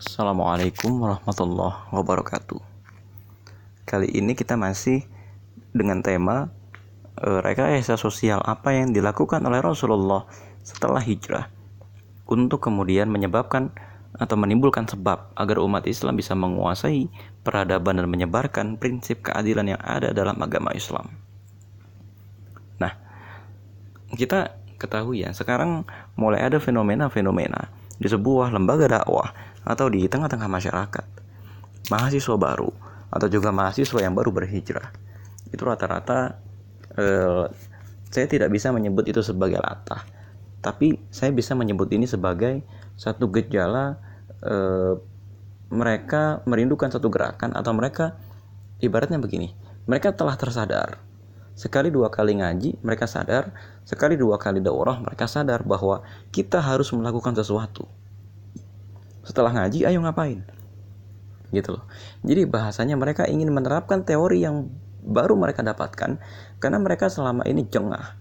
Assalamualaikum warahmatullahi wabarakatuh. Kali ini kita masih dengan tema e, rekayasa sosial apa yang dilakukan oleh Rasulullah setelah hijrah untuk kemudian menyebabkan atau menimbulkan sebab agar umat Islam bisa menguasai peradaban dan menyebarkan prinsip keadilan yang ada dalam agama Islam. Nah, kita ketahui ya, sekarang mulai ada fenomena-fenomena di sebuah lembaga dakwah atau di tengah-tengah masyarakat. Mahasiswa baru atau juga mahasiswa yang baru berhijrah. Itu rata-rata eh, saya tidak bisa menyebut itu sebagai latah, tapi saya bisa menyebut ini sebagai satu gejala eh, mereka merindukan satu gerakan atau mereka ibaratnya begini, mereka telah tersadar. Sekali dua kali ngaji mereka sadar, sekali dua kali daurah mereka sadar bahwa kita harus melakukan sesuatu setelah ngaji ayo ngapain? Gitu loh. Jadi bahasanya mereka ingin menerapkan teori yang baru mereka dapatkan karena mereka selama ini jengah.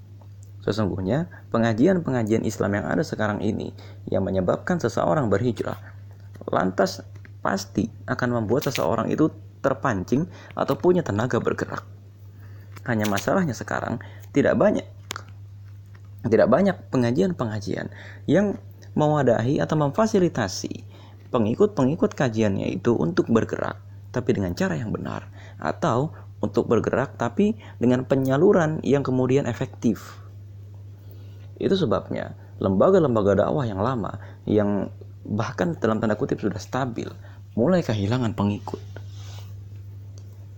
Sesungguhnya pengajian-pengajian Islam yang ada sekarang ini yang menyebabkan seseorang berhijrah lantas pasti akan membuat seseorang itu terpancing atau punya tenaga bergerak. Hanya masalahnya sekarang tidak banyak tidak banyak pengajian-pengajian yang mewadahi atau memfasilitasi pengikut-pengikut kajiannya itu untuk bergerak tapi dengan cara yang benar atau untuk bergerak tapi dengan penyaluran yang kemudian efektif. Itu sebabnya lembaga-lembaga dakwah yang lama yang bahkan dalam tanda kutip sudah stabil mulai kehilangan pengikut.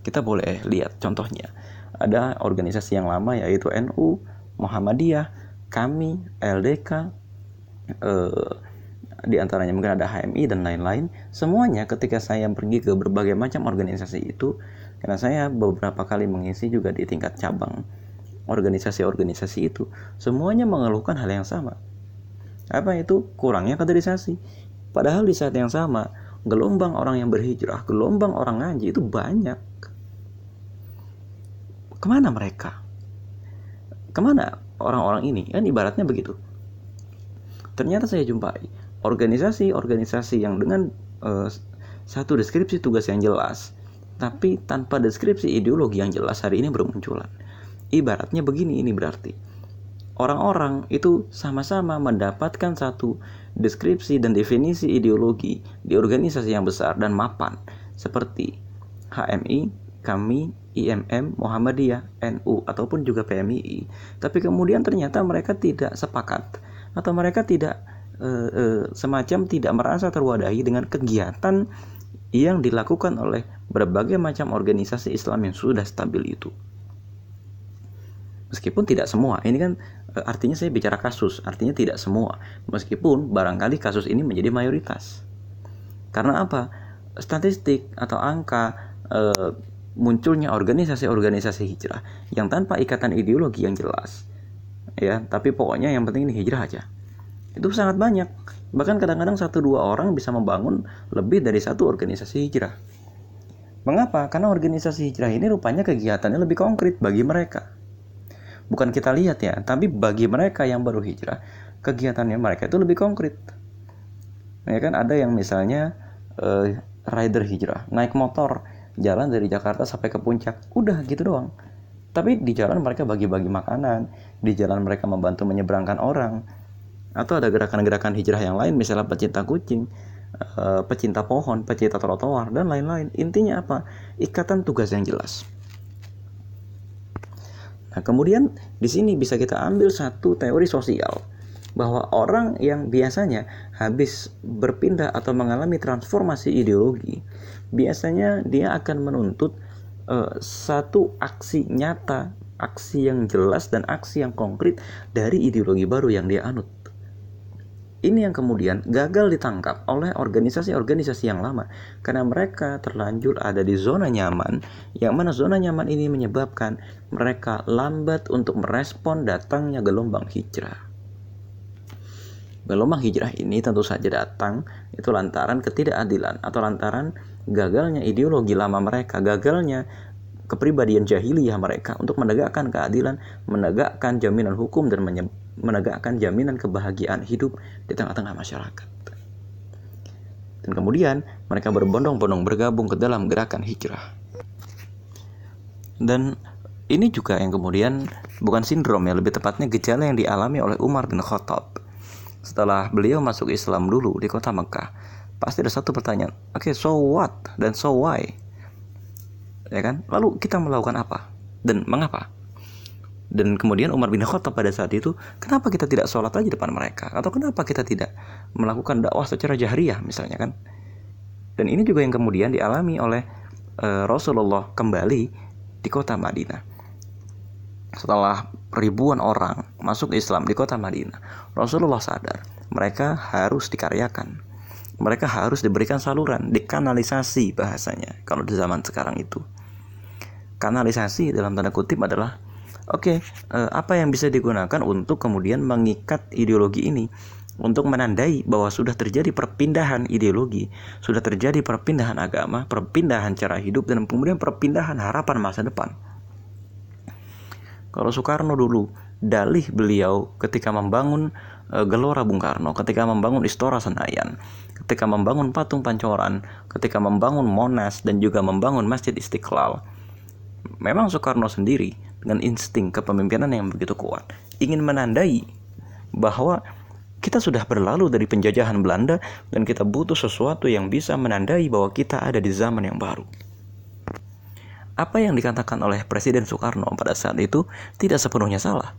Kita boleh lihat contohnya. Ada organisasi yang lama yaitu NU, Muhammadiyah, kami, LDK, eh, di antaranya mungkin ada HMI dan lain-lain. Semuanya ketika saya pergi ke berbagai macam organisasi itu, karena saya beberapa kali mengisi juga di tingkat cabang organisasi-organisasi itu, semuanya mengeluhkan hal yang sama. Apa itu? Kurangnya kaderisasi. Padahal di saat yang sama, gelombang orang yang berhijrah, gelombang orang ngaji itu banyak. Ke mana mereka? Ke mana orang-orang ini? Kan ibaratnya begitu. Ternyata saya jumpai organisasi-organisasi yang dengan uh, satu deskripsi tugas yang jelas, tapi tanpa deskripsi ideologi yang jelas hari ini bermunculan. Ibaratnya begini ini berarti. Orang-orang itu sama-sama mendapatkan satu deskripsi dan definisi ideologi di organisasi yang besar dan mapan seperti HMI, kami, IMM, Muhammadiyah, NU ataupun juga PMII. Tapi kemudian ternyata mereka tidak sepakat atau mereka tidak uh, uh, semacam tidak merasa terwadahi dengan kegiatan yang dilakukan oleh berbagai macam organisasi Islam yang sudah stabil itu. Meskipun tidak semua, ini kan uh, artinya saya bicara kasus, artinya tidak semua. Meskipun barangkali kasus ini menjadi mayoritas. Karena apa? Statistik atau angka uh, munculnya organisasi-organisasi hijrah yang tanpa ikatan ideologi yang jelas. Ya, tapi pokoknya yang penting ini hijrah aja itu sangat banyak. Bahkan kadang-kadang satu dua orang bisa membangun lebih dari satu organisasi hijrah. Mengapa? Karena organisasi hijrah ini rupanya kegiatannya lebih konkret bagi mereka. Bukan kita lihat ya tapi bagi mereka yang baru hijrah kegiatannya mereka itu lebih konkret. Ya kan? Ada yang misalnya uh, rider hijrah naik motor jalan dari Jakarta sampai ke puncak. Udah gitu doang. Tapi di jalan mereka bagi-bagi makanan di jalan mereka membantu menyeberangkan orang atau ada gerakan-gerakan hijrah yang lain misalnya pecinta kucing eh, pecinta pohon pecinta trotoar dan lain-lain. Intinya apa? Ikatan tugas yang jelas. Nah kemudian di sini bisa kita ambil satu teori sosial bahwa orang yang biasanya habis berpindah atau mengalami transformasi ideologi biasanya dia akan menuntut uh, satu aksi nyata aksi yang jelas dan aksi yang konkret dari ideologi baru yang dia anut ini yang kemudian gagal ditangkap oleh organisasi-organisasi yang lama karena mereka terlanjur ada di zona nyaman yang mana zona nyaman ini menyebabkan mereka lambat untuk merespon datangnya gelombang hijrah. Gelombang hijrah ini tentu saja datang itu lantaran ketidakadilan atau lantaran gagalnya ideologi lama mereka, gagalnya kepribadian jahiliyah mereka untuk menegakkan keadilan, menegakkan jaminan hukum dan menegakkan jaminan kebahagiaan hidup di tengah-tengah masyarakat. Dan kemudian mereka berbondong-bondong bergabung ke dalam gerakan hijrah. Dan ini juga yang kemudian bukan sindrom ya, lebih tepatnya gejala yang dialami oleh Umar bin Khattab. Setelah beliau masuk Islam dulu di kota Mekah, pasti ada satu pertanyaan, oke okay, so what dan so why? Ya kan? Lalu kita melakukan apa dan mengapa? Dan kemudian Umar bin Khattab pada saat itu, kenapa kita tidak sholat aja depan mereka? Atau kenapa kita tidak melakukan dakwah secara jahriyah misalnya kan? Dan ini juga yang kemudian dialami oleh uh, Rasulullah kembali di kota Madinah. Setelah ribuan orang masuk Islam di kota Madinah, Rasulullah sadar mereka harus dikaryakan. Mereka harus diberikan saluran, dikanalisasi bahasanya kalau di zaman sekarang itu. Kanalisasi dalam tanda kutip adalah Oke, eh, apa yang bisa digunakan untuk kemudian mengikat ideologi ini? Untuk menandai bahwa sudah terjadi perpindahan ideologi, sudah terjadi perpindahan agama, perpindahan cara hidup, dan kemudian perpindahan harapan masa depan. Kalau Soekarno dulu, dalih beliau ketika membangun uh, Gelora Bung Karno, ketika membangun Istora Senayan, ketika membangun patung Pancoran, ketika membangun Monas dan juga membangun Masjid Istiqlal. Memang Soekarno sendiri dengan insting kepemimpinan yang begitu kuat ingin menandai bahwa kita sudah berlalu dari penjajahan Belanda dan kita butuh sesuatu yang bisa menandai bahwa kita ada di zaman yang baru. Apa yang dikatakan oleh Presiden Soekarno pada saat itu tidak sepenuhnya salah.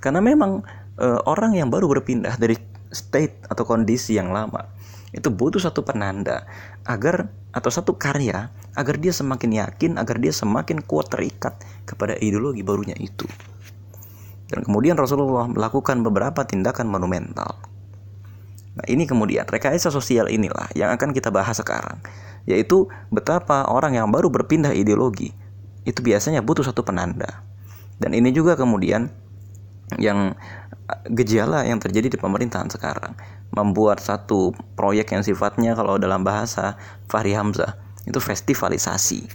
Karena memang e, orang yang baru berpindah dari state atau kondisi yang lama itu butuh satu penanda agar atau satu karya agar dia semakin yakin agar dia semakin kuat terikat kepada ideologi barunya itu. Dan kemudian Rasulullah melakukan beberapa tindakan monumental. Nah ini kemudian rekayasa sosial inilah yang akan kita bahas sekarang yaitu betapa orang yang baru berpindah ideologi itu biasanya butuh satu penanda. Dan ini juga kemudian yang gejala yang terjadi di pemerintahan sekarang membuat satu proyek yang sifatnya kalau dalam bahasa Fahri Hamzah itu festivalisasi.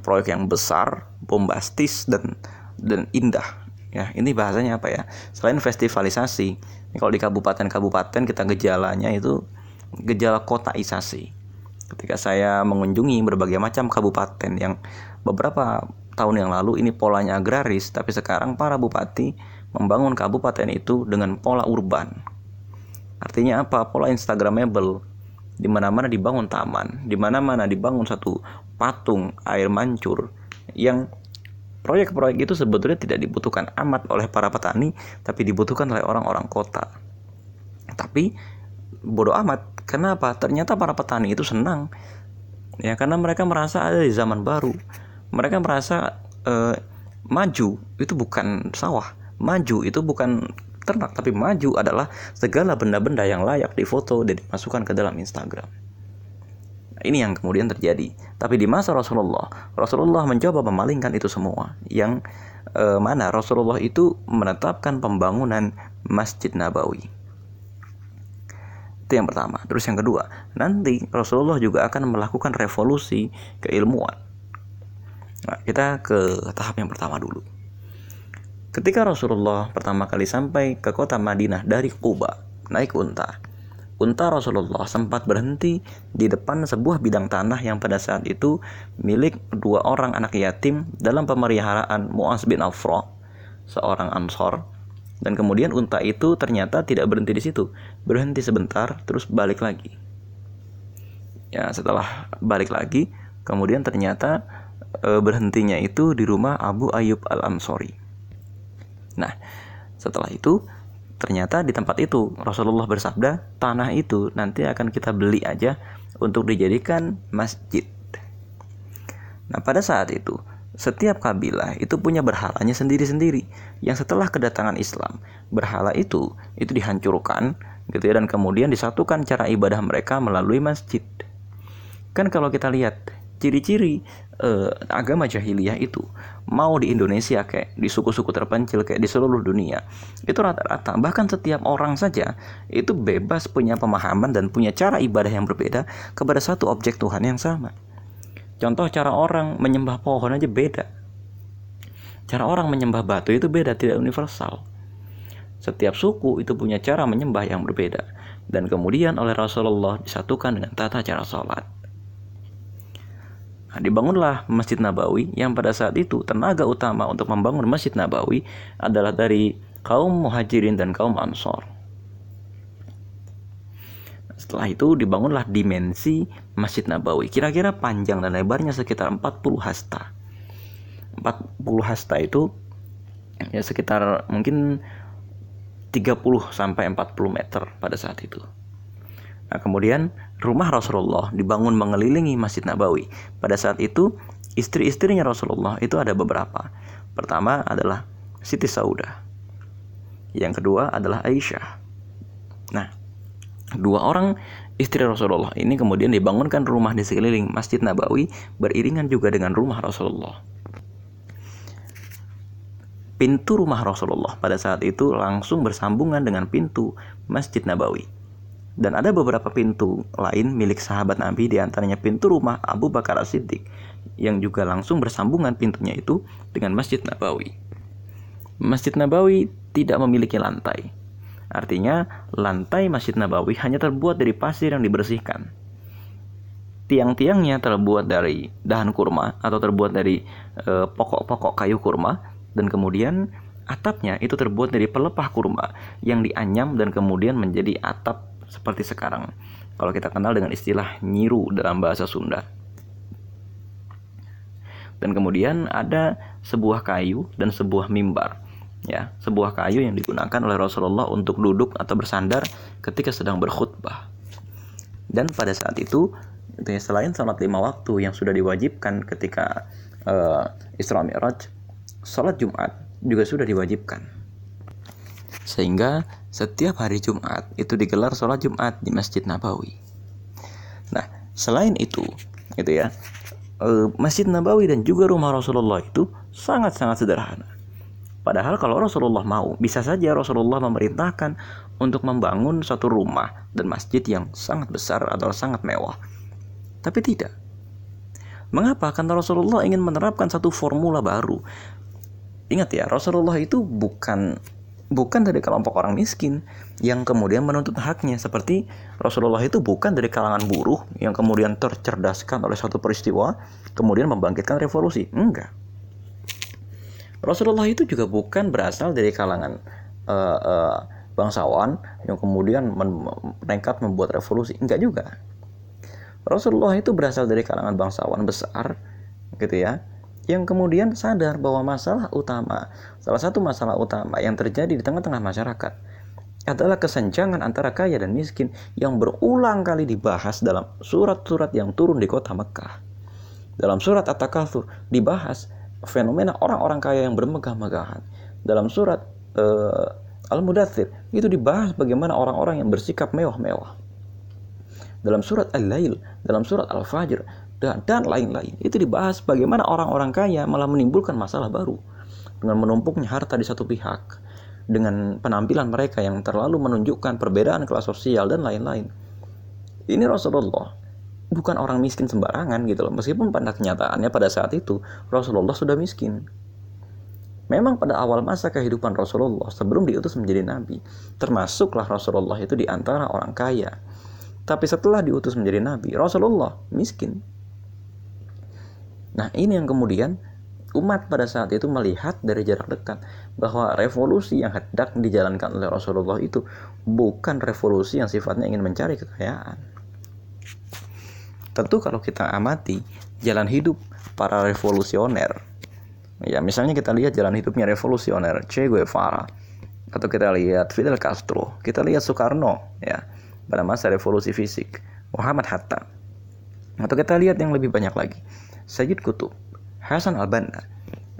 Proyek yang besar bombastis dan dan indah. Ya ini bahasanya apa ya? Selain festivalisasi kalau di kabupaten-kabupaten kita gejalanya itu gejala kotaisasi. Ketika saya mengunjungi berbagai macam kabupaten yang beberapa tahun yang lalu ini polanya agraris tapi sekarang para bupati membangun kabupaten itu dengan pola urban. Artinya apa? Pola instagramable. Di mana-mana dibangun taman, di mana-mana dibangun satu patung air mancur yang proyek-proyek itu sebetulnya tidak dibutuhkan amat oleh para petani, tapi dibutuhkan oleh orang-orang kota. Tapi bodoh amat. Kenapa? Ternyata para petani itu senang. Ya, karena mereka merasa ada di zaman baru. Mereka merasa eh, maju itu bukan sawah, Maju itu bukan ternak, tapi maju adalah segala benda-benda yang layak difoto dan dimasukkan ke dalam Instagram. Nah, ini yang kemudian terjadi. Tapi di masa Rasulullah, Rasulullah mencoba memalingkan itu semua. Yang eh, mana Rasulullah itu menetapkan pembangunan Masjid Nabawi. Itu yang pertama. Terus yang kedua, nanti Rasulullah juga akan melakukan revolusi keilmuan. Nah, kita ke tahap yang pertama dulu. Ketika Rasulullah pertama kali sampai ke kota Madinah dari Kuba, naik unta. Unta Rasulullah sempat berhenti di depan sebuah bidang tanah yang pada saat itu milik dua orang anak yatim dalam pemeliharaan Muaz bin Afra, seorang Ansor. Dan kemudian unta itu ternyata tidak berhenti di situ, berhenti sebentar terus balik lagi. Ya, setelah balik lagi, kemudian ternyata e, berhentinya itu di rumah Abu Ayyub Al-Ansori. Nah, setelah itu ternyata di tempat itu Rasulullah bersabda, tanah itu nanti akan kita beli aja untuk dijadikan masjid. Nah, pada saat itu setiap kabilah itu punya berhalanya sendiri-sendiri yang setelah kedatangan Islam berhala itu itu dihancurkan gitu ya dan kemudian disatukan cara ibadah mereka melalui masjid kan kalau kita lihat ciri-ciri uh, agama jahiliyah itu mau di Indonesia kayak di suku-suku terpencil kayak di seluruh dunia itu rata-rata bahkan setiap orang saja itu bebas punya pemahaman dan punya cara ibadah yang berbeda kepada satu objek Tuhan yang sama. Contoh cara orang menyembah pohon aja beda. Cara orang menyembah batu itu beda tidak universal. Setiap suku itu punya cara menyembah yang berbeda. Dan kemudian oleh Rasulullah disatukan dengan tata cara sholat. Nah, dibangunlah Masjid Nabawi yang pada saat itu tenaga utama untuk membangun Masjid Nabawi adalah dari kaum muhajirin dan kaum ansor. Setelah itu dibangunlah dimensi Masjid Nabawi. Kira-kira panjang dan lebarnya sekitar 40 hasta. 40 hasta itu ya sekitar mungkin 30 sampai 40 meter pada saat itu. Nah, kemudian rumah Rasulullah dibangun mengelilingi Masjid Nabawi. Pada saat itu, istri-istrinya Rasulullah itu ada beberapa. Pertama adalah Siti Saudah. Yang kedua adalah Aisyah. Nah, dua orang istri Rasulullah ini kemudian dibangunkan rumah di sekeliling Masjid Nabawi beriringan juga dengan rumah Rasulullah pintu rumah Rasulullah pada saat itu langsung bersambungan dengan pintu Masjid Nabawi. Dan ada beberapa pintu lain milik sahabat Nabi di antaranya pintu rumah Abu Bakar As-Siddiq yang juga langsung bersambungan pintunya itu dengan Masjid Nabawi. Masjid Nabawi tidak memiliki lantai. Artinya, lantai Masjid Nabawi hanya terbuat dari pasir yang dibersihkan. Tiang-tiangnya terbuat dari dahan kurma atau terbuat dari eh, pokok-pokok kayu kurma dan kemudian atapnya itu terbuat dari pelepah kurma yang dianyam dan kemudian menjadi atap seperti sekarang. Kalau kita kenal dengan istilah nyiru dalam bahasa Sunda. Dan kemudian ada sebuah kayu dan sebuah mimbar. Ya, sebuah kayu yang digunakan oleh Rasulullah untuk duduk atau bersandar ketika sedang berkhutbah. Dan pada saat itu, ya, selain salat lima waktu yang sudah diwajibkan ketika uh, Isra Mi'raj, sholat Jumat juga sudah diwajibkan. Sehingga setiap hari Jumat itu digelar sholat Jumat di Masjid Nabawi. Nah, selain itu, gitu ya, eh, Masjid Nabawi dan juga rumah Rasulullah itu sangat-sangat sederhana. Padahal kalau Rasulullah mau, bisa saja Rasulullah memerintahkan untuk membangun satu rumah dan masjid yang sangat besar atau sangat mewah. Tapi tidak. Mengapa? Karena Rasulullah ingin menerapkan satu formula baru. Ingat ya, Rasulullah itu bukan bukan dari kelompok orang miskin yang kemudian menuntut haknya seperti Rasulullah itu bukan dari kalangan buruh yang kemudian tercerdaskan oleh suatu peristiwa kemudian membangkitkan revolusi. Enggak. Rasulullah itu juga bukan berasal dari kalangan uh, uh, bangsawan yang kemudian men nekat membuat revolusi. Enggak juga. Rasulullah itu berasal dari kalangan bangsawan besar gitu ya yang kemudian sadar bahwa masalah utama, salah satu masalah utama yang terjadi di tengah-tengah masyarakat adalah kesenjangan antara kaya dan miskin yang berulang kali dibahas dalam surat-surat yang turun di kota Mekah. Dalam surat At-Takatsur dibahas fenomena orang-orang kaya yang bermegah-megahan. Dalam surat uh, Al-Mudathir itu dibahas bagaimana orang-orang yang bersikap mewah-mewah. Dalam surat Al-Lail, dalam surat Al-Fajr dan dan lain-lain. Itu dibahas bagaimana orang-orang kaya malah menimbulkan masalah baru dengan menumpuknya harta di satu pihak, dengan penampilan mereka yang terlalu menunjukkan perbedaan kelas sosial dan lain-lain. Ini Rasulullah bukan orang miskin sembarangan gitu loh. Meskipun pada kenyataannya pada saat itu Rasulullah sudah miskin. Memang pada awal masa kehidupan Rasulullah sebelum diutus menjadi nabi, termasuklah Rasulullah itu di antara orang kaya. Tapi setelah diutus menjadi nabi, Rasulullah miskin. Nah, ini yang kemudian umat pada saat itu melihat dari jarak dekat bahwa revolusi yang hendak dijalankan oleh Rasulullah itu bukan revolusi yang sifatnya ingin mencari kekayaan. Tentu kalau kita amati jalan hidup para revolusioner, ya misalnya kita lihat jalan hidupnya revolusioner Che Guevara, atau kita lihat Fidel Castro, kita lihat Soekarno, ya pada masa revolusi fisik, Muhammad Hatta, atau kita lihat yang lebih banyak lagi, Sayyid Kutub, Hasan al-Banna,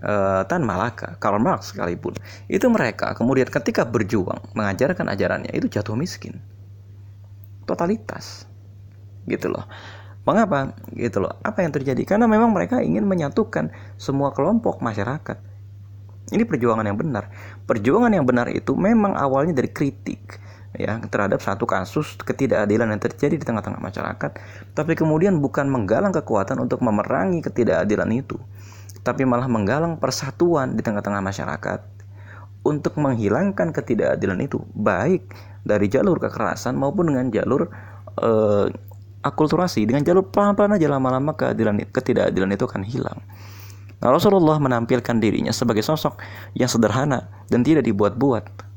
uh, Tan Malaka, Karl Marx sekalipun, itu mereka kemudian ketika berjuang mengajarkan ajarannya itu jatuh miskin. Totalitas. Gitu loh. Mengapa? Gitu loh. Apa yang terjadi? Karena memang mereka ingin menyatukan semua kelompok masyarakat. Ini perjuangan yang benar. Perjuangan yang benar itu memang awalnya dari kritik ya terhadap satu kasus ketidakadilan yang terjadi di tengah-tengah masyarakat tapi kemudian bukan menggalang kekuatan untuk memerangi ketidakadilan itu tapi malah menggalang persatuan di tengah-tengah masyarakat untuk menghilangkan ketidakadilan itu baik dari jalur kekerasan maupun dengan jalur uh, akulturasi dengan jalur pelan-pelan aja lama-lama keadilan ketidakadilan itu akan hilang. Nah, Rasulullah menampilkan dirinya sebagai sosok yang sederhana dan tidak dibuat-buat.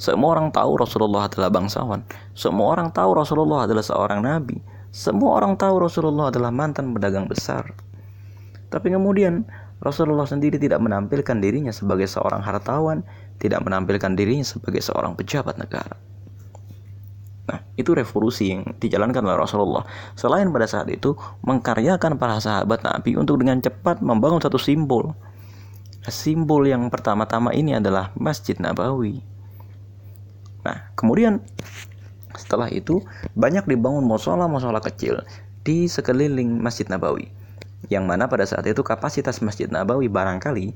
Semua orang tahu Rasulullah adalah bangsawan. Semua orang tahu Rasulullah adalah seorang nabi. Semua orang tahu Rasulullah adalah mantan pedagang besar. Tapi kemudian Rasulullah sendiri tidak menampilkan dirinya sebagai seorang hartawan, tidak menampilkan dirinya sebagai seorang pejabat negara. Nah, itu revolusi yang dijalankan oleh Rasulullah. Selain pada saat itu mengkaryakan para sahabat Nabi untuk dengan cepat membangun satu simbol. Simbol yang pertama-tama ini adalah Masjid Nabawi. Nah, kemudian setelah itu banyak dibangun musola-musola kecil di sekeliling Masjid Nabawi yang mana pada saat itu kapasitas Masjid Nabawi barangkali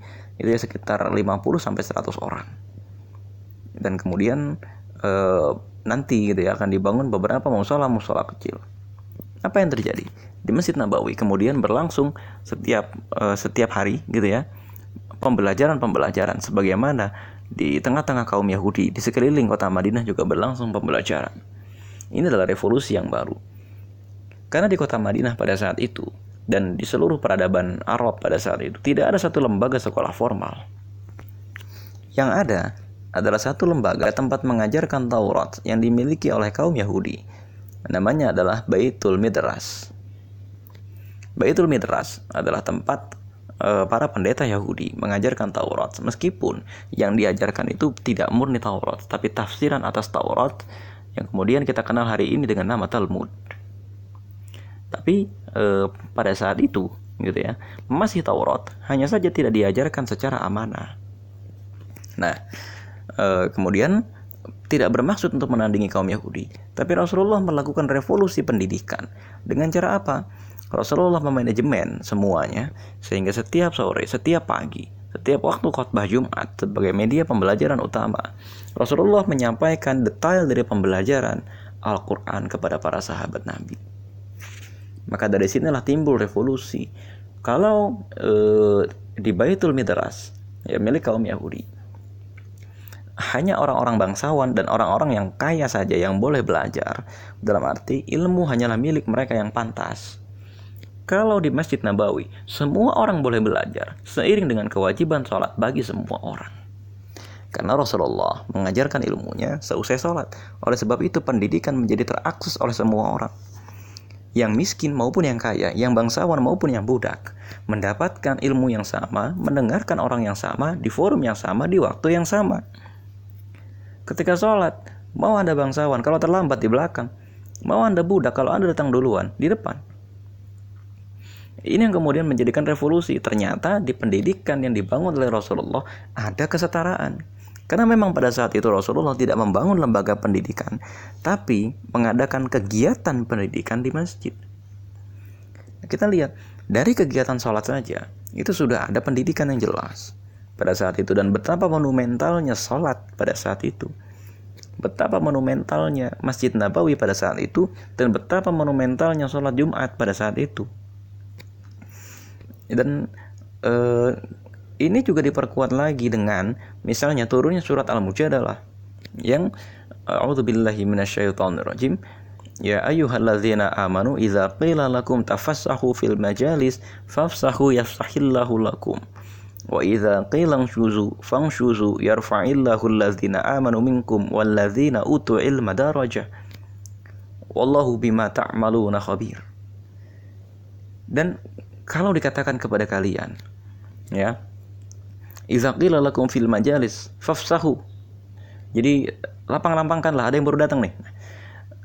itu ya sekitar 50 sampai 100 orang. Dan kemudian e, nanti gitu ya akan dibangun beberapa musola-musola kecil. Apa yang terjadi? Di Masjid Nabawi kemudian berlangsung setiap e, setiap hari gitu ya pembelajaran-pembelajaran sebagaimana di tengah-tengah kaum Yahudi di sekeliling kota Madinah juga berlangsung pembelajaran. Ini adalah revolusi yang baru. Karena di kota Madinah pada saat itu dan di seluruh peradaban Arab pada saat itu tidak ada satu lembaga sekolah formal. Yang ada adalah satu lembaga tempat mengajarkan Taurat yang dimiliki oleh kaum Yahudi. Namanya adalah Baitul Midras. Baitul Midras adalah tempat para pendeta Yahudi mengajarkan Taurat meskipun yang diajarkan itu tidak murni Taurat tapi tafsiran atas Taurat yang kemudian kita kenal hari ini dengan nama Talmud. Tapi e, pada saat itu gitu ya masih Taurat hanya saja tidak diajarkan secara amanah. Nah e, kemudian tidak bermaksud untuk menandingi kaum Yahudi, tapi Rasulullah melakukan revolusi pendidikan dengan cara apa? Rasulullah memanajemen semuanya sehingga setiap sore, setiap pagi, setiap waktu khutbah Jumat sebagai media pembelajaran utama, Rasulullah menyampaikan detail dari pembelajaran Al-Quran kepada para sahabat Nabi. Maka dari sinilah timbul revolusi. Kalau e, di Baitul Midras, ya milik kaum Yahudi, hanya orang-orang bangsawan dan orang-orang yang kaya saja yang boleh belajar. Dalam arti ilmu hanyalah milik mereka yang pantas. Kalau di Masjid Nabawi, semua orang boleh belajar seiring dengan kewajiban sholat bagi semua orang. Karena Rasulullah mengajarkan ilmunya seusai sholat. Oleh sebab itu pendidikan menjadi terakses oleh semua orang yang miskin maupun yang kaya, yang bangsawan maupun yang budak, mendapatkan ilmu yang sama, mendengarkan orang yang sama, di forum yang sama, di waktu yang sama. Ketika sholat, mau Anda bangsawan kalau terlambat di belakang, mau Anda budak kalau Anda datang duluan di depan. Ini yang kemudian menjadikan revolusi. Ternyata di pendidikan yang dibangun oleh Rasulullah ada kesetaraan. Karena memang pada saat itu Rasulullah tidak membangun lembaga pendidikan, tapi mengadakan kegiatan pendidikan di masjid. Kita lihat dari kegiatan sholat saja itu sudah ada pendidikan yang jelas pada saat itu dan betapa monumentalnya sholat pada saat itu. Betapa monumentalnya Masjid Nabawi pada saat itu dan betapa monumentalnya sholat Jumat pada saat itu. Dan eh, ini juga diperkuat lagi dengan misalnya turunnya surat Al-Mujadalah yang A'udzubillahi minasyaitonirrajim. Ya ayyuhalladzina amanu idza qila lakum tafassahu fil majalis fafsahu yafsahillahu lakum. Wa idza qila shuzu fanshuzu yarfa'illahu alladzina amanu minkum walladzina utu ilma daraja wallahu bima ta'maluna khabir. Dan kalau dikatakan kepada kalian ya Iza qila lakum fil majalis fafsahu. Jadi lapang-lapangkanlah, ada yang baru datang nih.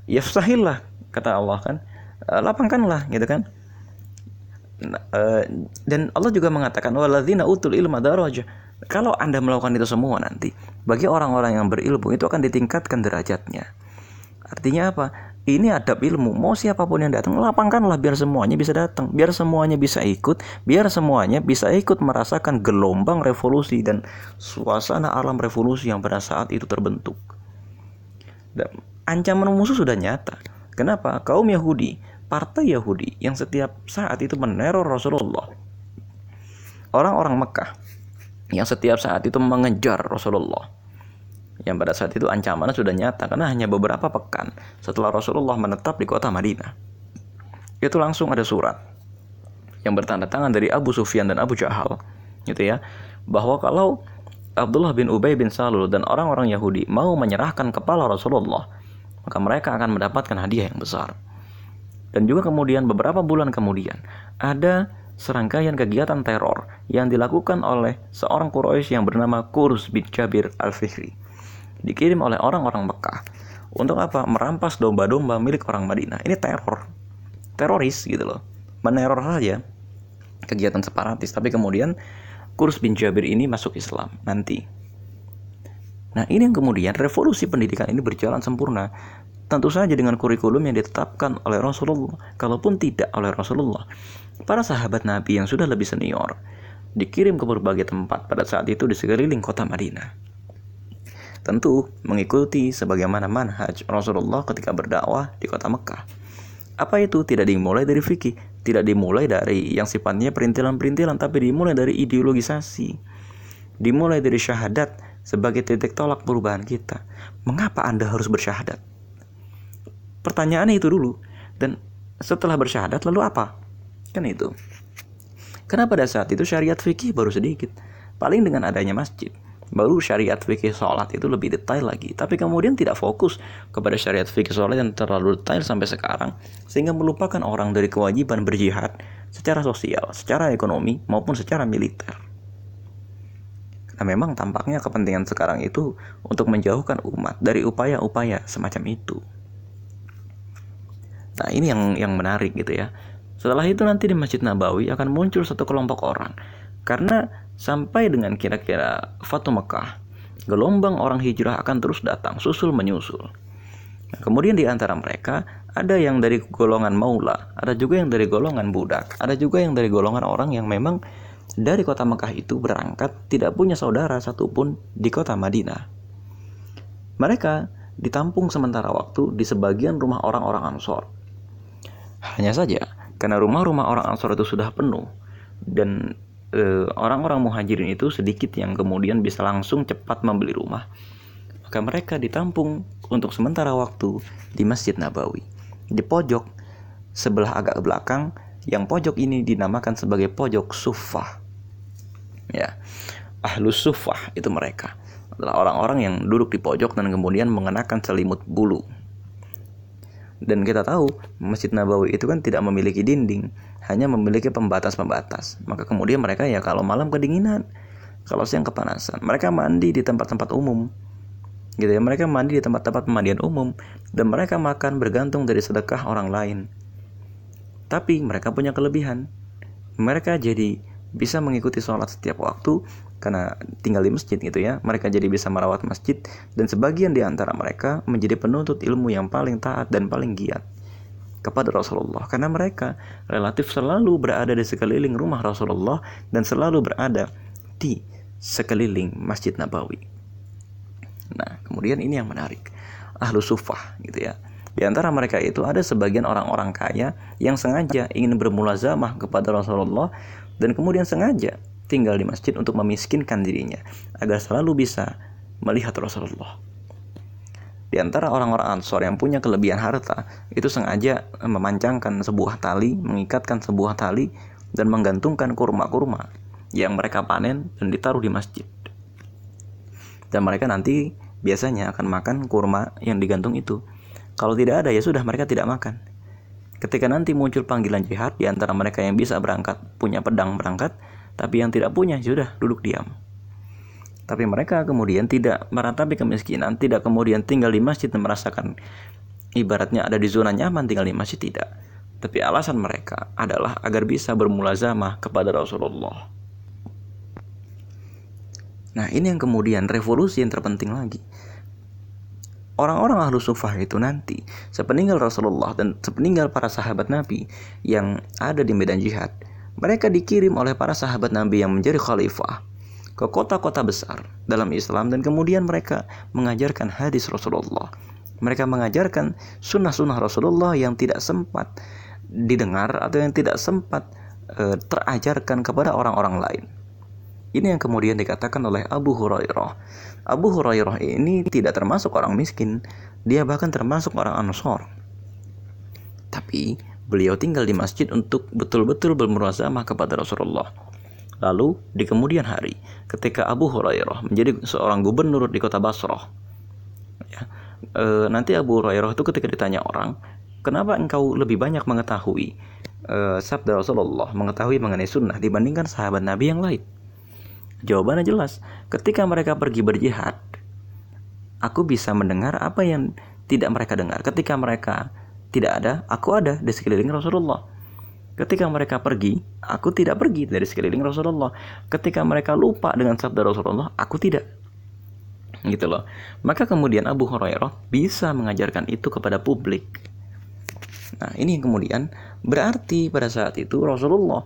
Yafsahillah kata Allah kan. Eh, lapangkanlah gitu kan. Eh, dan Allah juga mengatakan waladzina utul ilma daraja. Kalau Anda melakukan itu semua nanti, bagi orang-orang yang berilmu itu akan ditingkatkan derajatnya. Artinya apa? Ini adab ilmu. Mau siapa pun yang datang, lapangkanlah biar semuanya bisa datang, biar semuanya bisa ikut, biar semuanya bisa ikut merasakan gelombang revolusi dan suasana alam revolusi yang pada saat itu terbentuk. Dan ancaman musuh sudah nyata. Kenapa? Kaum Yahudi, partai Yahudi yang setiap saat itu meneror Rasulullah. Orang-orang Mekah yang setiap saat itu mengejar Rasulullah. Yang pada saat itu ancamannya sudah nyata karena hanya beberapa pekan setelah Rasulullah menetap di kota Madinah. Itu langsung ada surat yang bertanda tangan dari Abu Sufyan dan Abu Jahal gitu ya bahwa kalau Abdullah bin Ubay bin Salul dan orang-orang Yahudi mau menyerahkan kepala Rasulullah maka mereka akan mendapatkan hadiah yang besar dan juga kemudian beberapa bulan kemudian ada serangkaian kegiatan teror yang dilakukan oleh seorang Quraisy yang bernama Kurs bin Jabir al-Fihri. Dikirim oleh orang-orang Mekah. Untuk apa? Merampas domba-domba milik orang Madinah. Ini teror. Teroris gitu loh. Meneror saja. Kegiatan separatis. Tapi kemudian Kurs bin Jabir ini masuk Islam nanti. Nah ini yang kemudian revolusi pendidikan ini berjalan sempurna Tentu saja dengan kurikulum yang ditetapkan oleh Rasulullah, kalaupun tidak oleh Rasulullah. Para sahabat Nabi yang sudah lebih senior dikirim ke berbagai tempat pada saat itu di sekeliling kota Madinah. Tentu mengikuti sebagaimana manhaj Rasulullah ketika berdakwah di kota Mekah. Apa itu tidak dimulai dari fikih, tidak dimulai dari yang sifatnya perintilan-perintilan, tapi dimulai dari ideologisasi. Dimulai dari syahadat sebagai titik tolak perubahan kita. Mengapa Anda harus bersyahadat? Pertanyaannya itu dulu. Dan setelah bersyahadat lalu apa? Kan itu. Karena pada saat itu syariat fikih baru sedikit. Paling dengan adanya masjid. Baru syariat fikih sholat itu lebih detail lagi. Tapi kemudian tidak fokus kepada syariat fikih sholat yang terlalu detail sampai sekarang. Sehingga melupakan orang dari kewajiban berjihad secara sosial, secara ekonomi, maupun secara militer. Nah memang tampaknya kepentingan sekarang itu untuk menjauhkan umat dari upaya-upaya semacam itu. Nah ini yang yang menarik gitu ya. Setelah itu nanti di Masjid Nabawi akan muncul satu kelompok orang. Karena sampai dengan kira-kira Fatu Mekah, gelombang orang hijrah akan terus datang, susul menyusul. Nah, kemudian di antara mereka ada yang dari golongan maula, ada juga yang dari golongan budak, ada juga yang dari golongan orang yang memang dari kota Mekah itu berangkat tidak punya saudara satupun di kota Madinah. Mereka ditampung sementara waktu di sebagian rumah orang-orang Ansor hanya saja, karena rumah-rumah orang Ansor itu sudah penuh dan orang-orang muhajirin itu sedikit yang kemudian bisa langsung cepat membeli rumah, maka mereka ditampung untuk sementara waktu di Masjid Nabawi. Di pojok sebelah agak ke belakang, yang pojok ini dinamakan sebagai pojok sufah. Ya, ahlus sufah itu mereka adalah orang-orang yang duduk di pojok dan kemudian mengenakan selimut bulu dan kita tahu Masjid Nabawi itu kan tidak memiliki dinding, hanya memiliki pembatas-pembatas. Maka kemudian mereka ya kalau malam kedinginan, kalau siang kepanasan, mereka mandi di tempat-tempat umum. Gitu ya, mereka mandi di tempat-tempat pemandian umum dan mereka makan bergantung dari sedekah orang lain. Tapi mereka punya kelebihan. Mereka jadi bisa mengikuti sholat setiap waktu karena tinggal di masjid gitu ya mereka jadi bisa merawat masjid dan sebagian di antara mereka menjadi penuntut ilmu yang paling taat dan paling giat kepada Rasulullah karena mereka relatif selalu berada di sekeliling rumah Rasulullah dan selalu berada di sekeliling Masjid Nabawi. Nah, kemudian ini yang menarik. Ahlu sufah gitu ya. Di antara mereka itu ada sebagian orang-orang kaya yang sengaja ingin bermulazamah kepada Rasulullah dan kemudian sengaja tinggal di masjid untuk memiskinkan dirinya agar selalu bisa melihat Rasulullah. Di antara orang-orang Ansor yang punya kelebihan harta, itu sengaja memancangkan sebuah tali, mengikatkan sebuah tali, dan menggantungkan kurma-kurma yang mereka panen dan ditaruh di masjid. Dan mereka nanti biasanya akan makan kurma yang digantung itu. Kalau tidak ada ya sudah mereka tidak makan. Ketika nanti muncul panggilan jihad di antara mereka yang bisa berangkat, punya pedang berangkat, tapi yang tidak punya sudah duduk diam. Tapi mereka kemudian tidak meratapi kemiskinan, tidak kemudian tinggal di masjid dan merasakan ibaratnya ada di zona nyaman tinggal di masjid tidak. Tapi alasan mereka adalah agar bisa bermulazamah kepada Rasulullah. Nah ini yang kemudian revolusi yang terpenting lagi. Orang-orang ahlu sufah itu nanti sepeninggal Rasulullah dan sepeninggal para sahabat Nabi yang ada di medan jihad mereka dikirim oleh para sahabat Nabi yang menjadi khalifah ke kota-kota besar dalam Islam dan kemudian mereka mengajarkan hadis Rasulullah. Mereka mengajarkan sunnah-sunnah Rasulullah yang tidak sempat didengar atau yang tidak sempat e, terajarkan kepada orang-orang lain. Ini yang kemudian dikatakan oleh Abu Hurairah. Abu Hurairah ini tidak termasuk orang miskin, dia bahkan termasuk orang Ansor. Tapi beliau tinggal di masjid untuk betul-betul bermurazamah kepada Rasulullah. Lalu di kemudian hari, ketika Abu Hurairah menjadi seorang gubernur di kota Basrah, ya, e, nanti Abu Hurairah itu ketika ditanya orang, kenapa engkau lebih banyak mengetahui e, sabda Rasulullah, mengetahui mengenai sunnah dibandingkan sahabat Nabi yang lain? Jawabannya jelas, ketika mereka pergi berjihad, aku bisa mendengar apa yang tidak mereka dengar. Ketika mereka tidak ada, aku ada di sekeliling Rasulullah. Ketika mereka pergi, aku tidak pergi dari sekeliling Rasulullah. Ketika mereka lupa dengan sabda Rasulullah, aku tidak. Gitu loh. Maka kemudian Abu Hurairah bisa mengajarkan itu kepada publik. Nah, ini yang kemudian berarti pada saat itu Rasulullah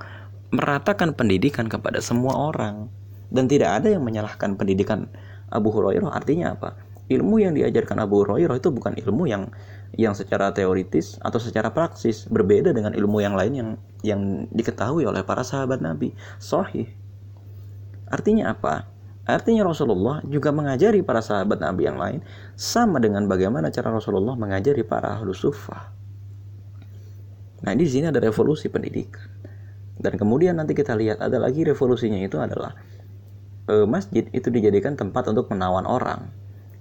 meratakan pendidikan kepada semua orang dan tidak ada yang menyalahkan pendidikan Abu Hurairah artinya apa ilmu yang diajarkan Abu Hurairah itu bukan ilmu yang yang secara teoritis atau secara praksis berbeda dengan ilmu yang lain yang yang diketahui oleh para sahabat Nabi. Sahih. Artinya apa? Artinya Rasulullah juga mengajari para sahabat Nabi yang lain sama dengan bagaimana cara Rasulullah mengajari para ahlu sufah nah di sini ada revolusi pendidikan. Dan kemudian nanti kita lihat ada lagi revolusinya itu adalah e, masjid itu dijadikan tempat untuk menawan orang.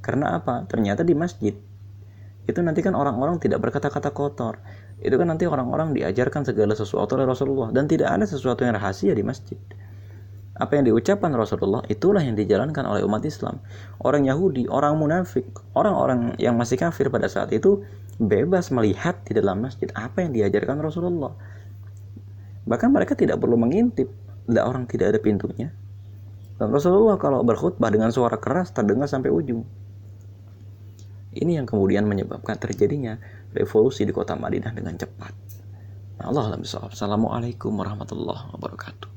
Karena apa? Ternyata di masjid itu nanti kan orang-orang tidak berkata-kata kotor. Itu kan nanti orang-orang diajarkan segala sesuatu oleh Rasulullah dan tidak ada sesuatu yang rahasia di masjid. Apa yang diucapkan Rasulullah itulah yang dijalankan oleh umat Islam. Orang Yahudi, orang munafik, orang-orang yang masih kafir pada saat itu bebas melihat di dalam masjid apa yang diajarkan Rasulullah. Bahkan mereka tidak perlu mengintip, tidak orang tidak ada pintunya. Dan Rasulullah kalau berkhutbah dengan suara keras terdengar sampai ujung. Ini yang kemudian menyebabkan terjadinya revolusi di kota Madinah dengan cepat. Nah, Allah Assalamualaikum warahmatullahi wabarakatuh.